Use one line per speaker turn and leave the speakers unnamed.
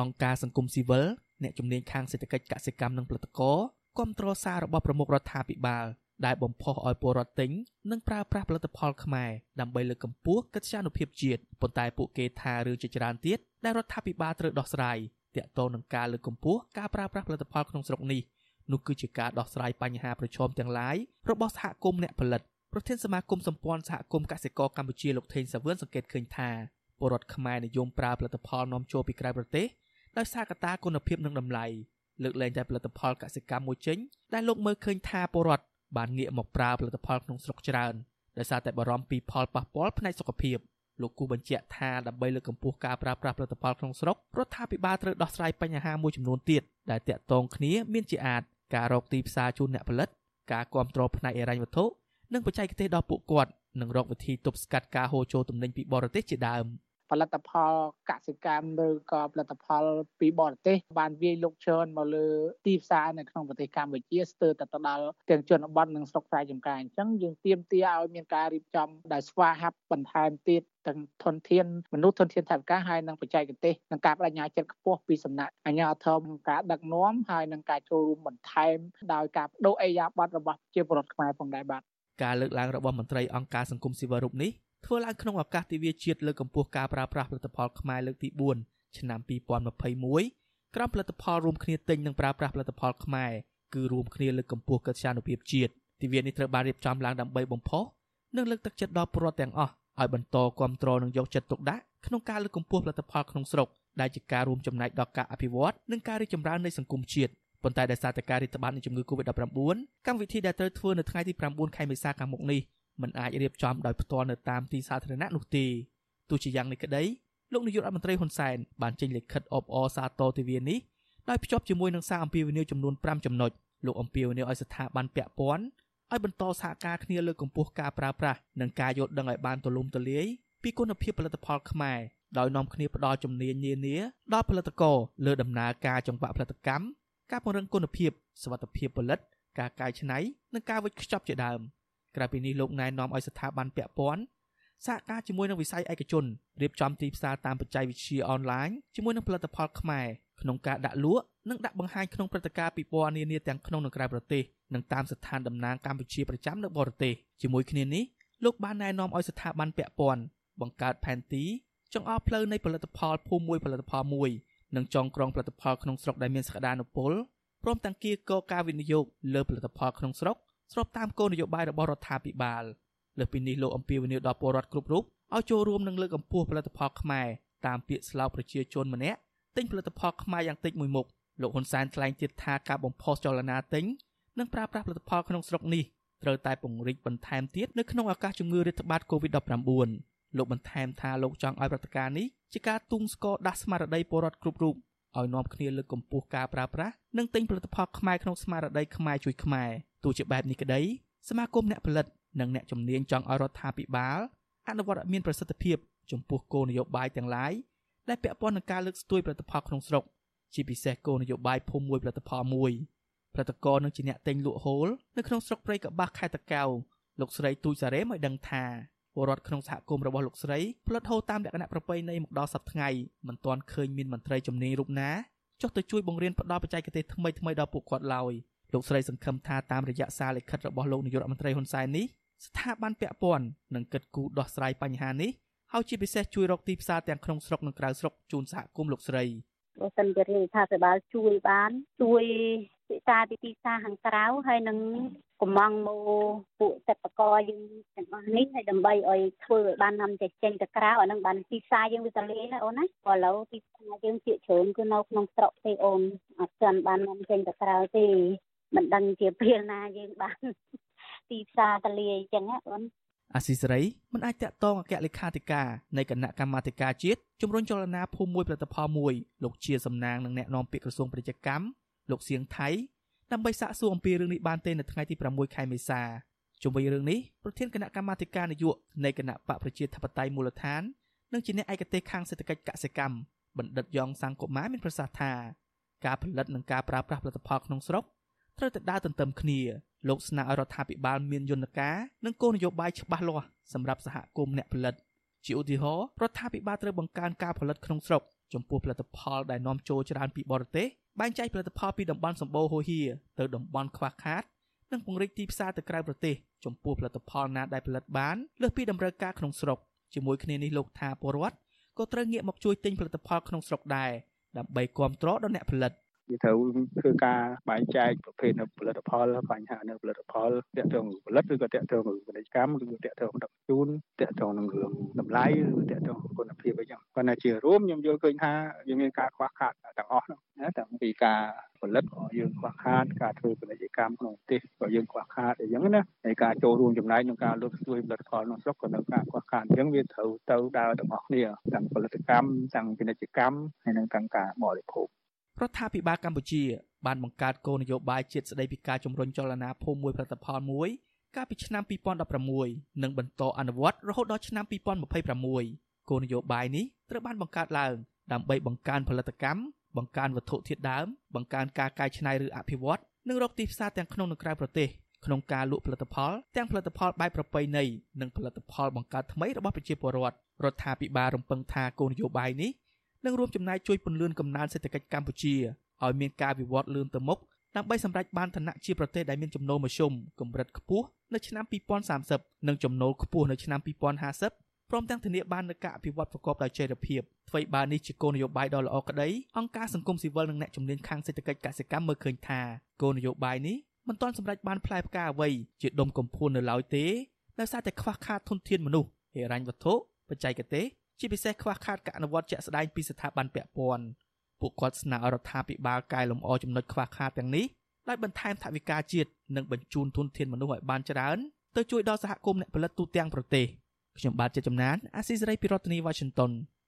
អង្គការសង្គមស៊ីវិលអ្នកជំនាញខាងសេដ្ឋកិច្ចកសិកម្មនិងផលិតករគាំទ្រសាររបស់ប្រមុខរដ្ឋាភិបាលដែលបំផុសឲ្យពលរដ្ឋទិញនិងប្រើប្រាស់ផលិតផលខ្មែរដើម្បីលើកកម្ពស់កិត្យានុភាពជាតិប៉ុន្តែពួកគេថារឿងជាច្រើនទៀតដែលរដ្ឋាភិបាលត្រូវដោះស្រាយទាក់ទងនឹងការលើកកម្ពស់ការប្រើប្រាស់ផលិតផលក្នុងស្រុកនេះនោះគឺជាការដោះស្រាយបញ្ហាប្រឈមទាំងឡាយរបស់សហគមន៍អ្នកផលិតប្រធានសមាគមសម្ព័ន្ធសហគមន៍កសិករកម្ពុជាលោកថេងសាវឿនសង្កេតឃើញថាពលរដ្ឋខ្មែរនិយមប្រើផលិតផលនាំចូលពីក្រៅប្រទេស ដោយសារកត្តាគុណភាពនិងតម្លៃលើកលែងតែផលិតផលកសិកម្មមួយចេញដែលលោកមើលឃើញថាពលរដ្ឋបានងាកមកប្រើផលិតផលក្នុងស្រុកច្រើនដោយសារតែបារម្ភពីផលប៉ះពាល់ផ្នែកសុខភាពលោកគូបញ្ជាក់ថាដើម្បីលើកកម្ពស់ការប្រើប្រាស់ផលិតផលក្នុងស្រុករដ្ឋាភិបាលត្រូវដោះស្រាយបញ្ហាមួយចំនួនទៀតដែលតាក់ទងគ្នាមានជាអាចការរកទីផ្សារជូនអ្នកផលិត ការគ្រប់គ្រងផ្នែកហិរញ្ញវត្ថុនិងបច្ចេកទេសដល់ពួកគាត់និងរកវិធីទប់ស្កាត់ការហូរចូលទំនិញពីបរទេសជាដើម។
ផលិតផលកសិកម្មឬក៏ផលិតផលពីបរទេសបានវាយលុកច្រើនមកលើទីផ្សារនៅក្នុងប្រទេសកម្ពុជាស្ទើរតែទៅដល់ទាំងជនបទនិងស្រុកស្រែចម្ការអញ្ចឹងយើងទាមទារឲ្យមានការរៀបចំដែលស្វាហាប់បន្ថែមទៀតទាំងធនធានមនុស្សធនធានថវិកាហើយនិងបច្ចេកទេសនិងការបដិញ្ញាចិត្តខ្ពស់ពីសំណាក់អាជ្ញាធរការដឹកនាំហើយនិងការចូលរួមបន្ថែមដោយការបដូរអេយ៉ាប័តរបស់ជាពលរដ្ឋខ្មែរផងដែរបាទ
ការលើកឡើងរបស់មន្ត្រីអង្គការសង្គមស៊ីវិលរូបនេះ ធ្វើឡើងក្នុងឱកាសទិវាជាតិលើកកម្ពស់ការប្រើប្រាស់ផលិតផលខ្មែរលើកទី4ឆ្នាំ2021ក្រោមផលិតផលរួមគ្នាទិញនិងប្រើប្រាស់ផលិតផលខ្មែរគឺរួមគ្នាលើកកម្ពស់កិត្យានុភាពជាតិទិវានេះត្រូវបានរៀបចំឡើងដើម្បីបំផុសនិងលើកទឹកចិត្តដល់ពលរដ្ឋទាំងអស់ឲ្យបន្តគ្រប់គ្រងនិងយកចិត្តទុកដាក់ក្នុងការលើកកម្ពស់ផលិតផលក្នុងស្រុកដែលជាការរួមចំណែកដល់ការអភិវឌ្ឍនិងការរីកចម្រើននៃសង្គមជាតិប៉ុន្តែដោយសារតែការរីកត្បាតនៃជំងឺ Covid-19 កម្មវិធីដែលត្រូវធ្វើនៅថ្ងៃទី9ខែមេសាខាងមុខនេះ មិនអាចរៀបចំដោយផ្ទាល់នៅតាមទីសាធារណៈនោះទេទោះជាយ៉ាងនេះក្តីលោកនាយករដ្ឋមន្ត្រីហ៊ុនសែនបានចេញលិខិតអបអរសាទរទិវានេះដោយភ្ជាប់ជាមួយនឹងសារអំពាវនាវចំនួន5ចំណុចលោកអំពាវនាវឲ្យស្ថាប័នពាក់ព័ន្ធឲ្យបន្តសហការគ្នាលើកកម្ពស់ការប្រើប្រាស់និងការយល់ដឹងឲ្យបានទូលំទូលាយពីគុណភាពផលិតផលខ្មែរដោយនាំគ្នាផ្ដល់ជំនាញនានាដល់ផលិតករលើដំណើរការចង្វាក់ផលិតកម្មការពង្រឹងគុណភាពសុវត្ថិភាពផលិត ការកែច្នៃនិងការវេចខ្ចប់ជាដើម។ ក្រៅពីនេះលោកណែនាំឲ្យស្ថាប័នពាក់ព័ន្ធសហការជាមួយនឹងវិស័យឯកជនរៀបចំទីផ្សារតាមបច្ចេកវិទ្យាអនឡាញជាមួយនឹងផលិតផលខ្មែរក្នុងការដាក់លក់និងដាក់បង្ហាញក្នុងព្រឹត្តិការណ៍ពិព័រណ៍នានាទាំងក្នុងនិងក្រៅប្រទេសនិងតាមស្ថានតំណាងកម្ពុជាប្រចាំនៅបរទេសជាមួយគ្នានេះលោកបានណែនាំឲ្យស្ថាប័នពាក់ព័ន្ធបង្កើតផែនទីចង្អុលផ្លូវនៃផលិតផលភូមិមួយផលិតផលមួយនិងចងក្រងផលិតផលក្នុងស្រុកដែលមានសក្តានុពលព្រមទាំងគៀកការវិនិយោគលើផលិតផលក្នុងស្រុក ស្របតាមគោលនយោបាយរបស់រដ្ឋាភិបាលលើសពីនេះលោកអំពីវនីដល់ពលរដ្ឋគ្រប់រូបឲ្យចូលរួមនឹងលើកកម្ពស់ផលិតផលខ្មែរតាមពាក្យស្លោកប្រជាជនម្នាក់ទិញផលិតផលខ្មែរយ៉ាងតិចមួយមុខលោកហ៊ុនសែនថ្លែងទៀតថាការបំផុសចលនាទិញនិងប្រើប្រាស់ផលិតផលក្នុងស្រុកនេះត្រូវតែពង្រីកបន្ថែមទៀតនៅក្នុងឱកាសជំងឺរាតត្បាត COVID-19 លោកបន្ថែមថាលោកចង់ឲ្យព្រឹត្តិការណ៍នេះជាការទូងស្គរដាស់ស្មារតីពលរដ្ឋគ្រប់រូបឲ្យនាំគ្នាលើកកម្ពស់ការប្រើប្រាស់និងទិញផលិតផលខ្មែរក្នុងស្មារតីខ្មែរជួយខ្មែរ ទោះជាបែបនេះក្តីសមាគមអ្នកផលិតនិងអ្នកជំនាញចង់ឲ្យរដ្ឋាភិបាលអនុវត្តឲ្យមានប្រសិទ្ធភាពចំពោះគោលនយោបាយទាំងឡាយដែលពាក់ព័ន្ធនឹងការលើកស្ទួយផលិតផលក្នុងស្រុកជាពិសេសគោលនយោបាយភូមិមួយផលិតផលមួយផលិតករនឹងជាអ្នកទិញលក់ហូលនៅក្នុងស្រុកព្រៃកបាស់ខេត្តតាកែវលោកស្រីទូចសារ៉េមកដឹងថាពលរដ្ឋក្នុងសហគមន៍របស់លោកស្រីផលិតហូលតាមលក្ខណៈប្រពៃណីមកដល់សប្តាហ៍ថ្ងៃមិនទាន់ឃើញមានមន្ត្រីជំនាញរូបណាចុះទៅជួយបង្រៀនផ្ដល់បច្ចេកទេសថ្មីៗដល់ពួកគាត់ឡើយ លោកស្រីសង្ឃឹមថាតាមរយៈសារលិខិតរបស់លោកនាយករដ្ឋមន្ត្រីហ៊ុនសែននេះស្ថាប័នពាក់ព័ន្ធនឹងគិតគូរដោះស្រាយបញ្ហានេះហើយជាពិសេសជួយរកទីផ្សារទាំងក្នុងស្រុកនិងក្រៅស្រុកជូនសហគមន៍លោកស្រី
បើសិនជារដ្ឋាភិបាលជួយបាន ជួយពិសាពីទីផ្សារខាងក្រៅហើយនឹងកំងមកពួកសិប្បករយើងទាំងអស់នេះហើយដើម្បីឲ្យធ្វើឲ្យបាននាំចេញទៅក្រៅអានឹងបានទីផ្សារយើងវាទៅលេងណាអូនណាព្រោះឥឡូវទីផ្សារយើងជាច្រើនគឺនៅក្នុងស្រុកទេអូនអត់ទាន់បាននាំចេញទៅក្រៅទេ មិនដឹងជាពេលណាយើងបានទីផ្សារតលាយអញ្ចឹងណាអូន
អាស៊ីសេរីមិនអាចតាក់ទងអគ្គលេខាធិការនៃគណៈកម្មាធិការជាតិជំរុញចលនាភូមិមួយផលិតផលមួយលោកជាសំណាងនឹងអ្នកនាំពាក្យក្រសួងពាណិជ្ជកម្មលោកសៀងថៃដើម្បីសាកសួរអំពីរឿងនេះបានទេនៅថ្ងៃទី6ខែមេសាជុំវិញរឿងនេះប្រធានគណៈកម្មាធិការនយោបាយនៃគណៈបកប្រជាធិបតេយ្យមូលដ្ឋាននិងជាអ្នកឯកទេសខាងសេដ្ឋកិច្ចកសិកម្មបណ្ឌិតយ៉ងសង្គកុមារមានប្រសាសន៍ថាការផលិតនិងការប្រើប្រាស់ផលិតផលក្នុងស្រុក ត្រូវតែដើរទន្ទឹមគ្នាលោកស្នើឲ្យរដ្ឋាភិបាលមានយន្តការនិងគោលនយោបាយច្បាស់លាស់សម្រាប់សហគមន៍អ្នកផលិតជាឧទាហរណ៍រដ្ឋាភិបាលត្រូវបង្កើនការផលិតក្នុងស្រុកចំពោះផលិតផលដែលនាំចូលច្រើនពីបរទេសបែងចែកផលិតផលពីតំបន់សម្បូរហូហៀទៅតំបន់ខ្វះខាតនិងពង្រីកទីផ្សារទៅក្រៅប្រទេសចំពោះផលិតផលណាដែលផលិតបានលើសពីតម្រូវការក្នុងស្រុកជាមួយគ្នានេះលោកថាពលរដ្ឋក៏ត្រូវងាកមកជួយទិញផលិតផលក្នុងស្រុកដែរដើម្បីគ្រប់គ្រងដល់អ្នកផលិត
វាត្រូវធ្វើការបែងចែកប្រភេទនៅផលិតផលបញ្ហានៅផលិតផលតាក់ទងផលិតឬក៏តាក់ទងពាណិជ្ជកម្មឬក៏តាក់ទងដឹកជូនតាក់ទងនឹងរឿងតម្លៃឬតាក់ទងគុណភាពអីចឹងប៉ុន្តែជារួមខ្ញុំយល់ឃើញថាវាមានការខ្វះខាតទាំងអស់ហ្នឹងណាទាំងពីការផលិតក៏យើងខ្វះខាតការធ្វើពាណិជ្ជកម្មក្នុងប្រទេសក៏យើងខ្វះខាតអីចឹងណាហើយការចូលរួមចំណែកក្នុងការលើកស្ទួយផលិតផលក្នុងស្រុកក៏នៅការខ្វះខាតអញ្ចឹងវាត្រូវទៅដើរទាំងអស់គ្នាទាំងផលិតកម្មទាំងពាណិជ្ជកម្មហើយនិងទាំងការបរិភោគ
រដ្ឋាភិបាលកម្ពុជាបានបង្កើតគោលនយោបាយជាតិស្តីពីការជំរុញចលនាភូមិមួយផលិតផលមួយកាលពីឆ្នាំ2016និងបន្តអនុវត្តរហូតដល់ឆ្នាំ2026គោលនយោបាយនេះត្រូវបានបង្កើតឡើងដើម្បីបង្កើនផលិតកម្មបង្កើនវត្ថុធាតុដើមបង្កើនការកែច្នៃឬអភិវឌ្ឍនិងរកទីផ្សារទាំងក្នុងនិងក្រៅប្រទេសក្នុងការលក់ផលិតផលទាំងផលិតផលបែបប្រពៃណីនិងផលិតផលបង្កើតថ្មីរបស់ប្រជាពលរដ្ឋរដ្ឋាភិបាលរំពឹងថាគោលនយោបាយនេះ នឹងរួមចំណែកជួយពន្លឿនកំណើនសេដ្ឋកិច្ចកម្ពុជាឲ្យមានការវិវត្តលឿនទៅមុខដើម្បីសម្រេចបានឋានៈជាប្រទេសដែលមានចំណូលមធ្យមកម្រិតខ្ពស់នៅឆ្នាំ2030និងចំណូលខ្ពស់នៅឆ្នាំ2050ព្រមទាំងធានាបាននូវការអភិវឌ្ឍប្រកបដោយចីរភាពអ្វីបើនេះជាគោលនយោបាយដ៏ល្អក្តីអង្គការសង្គមស៊ីវិលនិងអ្នកជំនាញខាងសេដ្ឋកិច្ចកសិកម្មមើលឃើញថាគោលនយោបាយនេះមិនទាន់សម្រេចបានផ្លែផ្កាអ្វីជាដុំកំភួននៅឡើយទេដោយសារតែខ្វះខាតធនធានមនុស្សហិរញ្ញវត្ថុបច្ចេកទេស ជាពិសេសខ្វះខាតការអនុវត្តជាក់ស្ដែងពីស្ថាប័នពាក់ព័ន្ធពួកគាត់ស្នើឲ្យរដ្ឋាភិបាលកែលម្អចំណុចខ្វះខាតទាំងនេះដោយបន្ថែមថវិកាជាតិនិងបញ្ជូនទុនធានមនុស្សឲ្យបានច្រើនទៅជួយដល់សហគមន៍អ្នកផលិតទូទាំងប្រទេសខ្ញុំបាទជាចំណានអាស៊ីសេរីពីរដ្ឋធានី Washington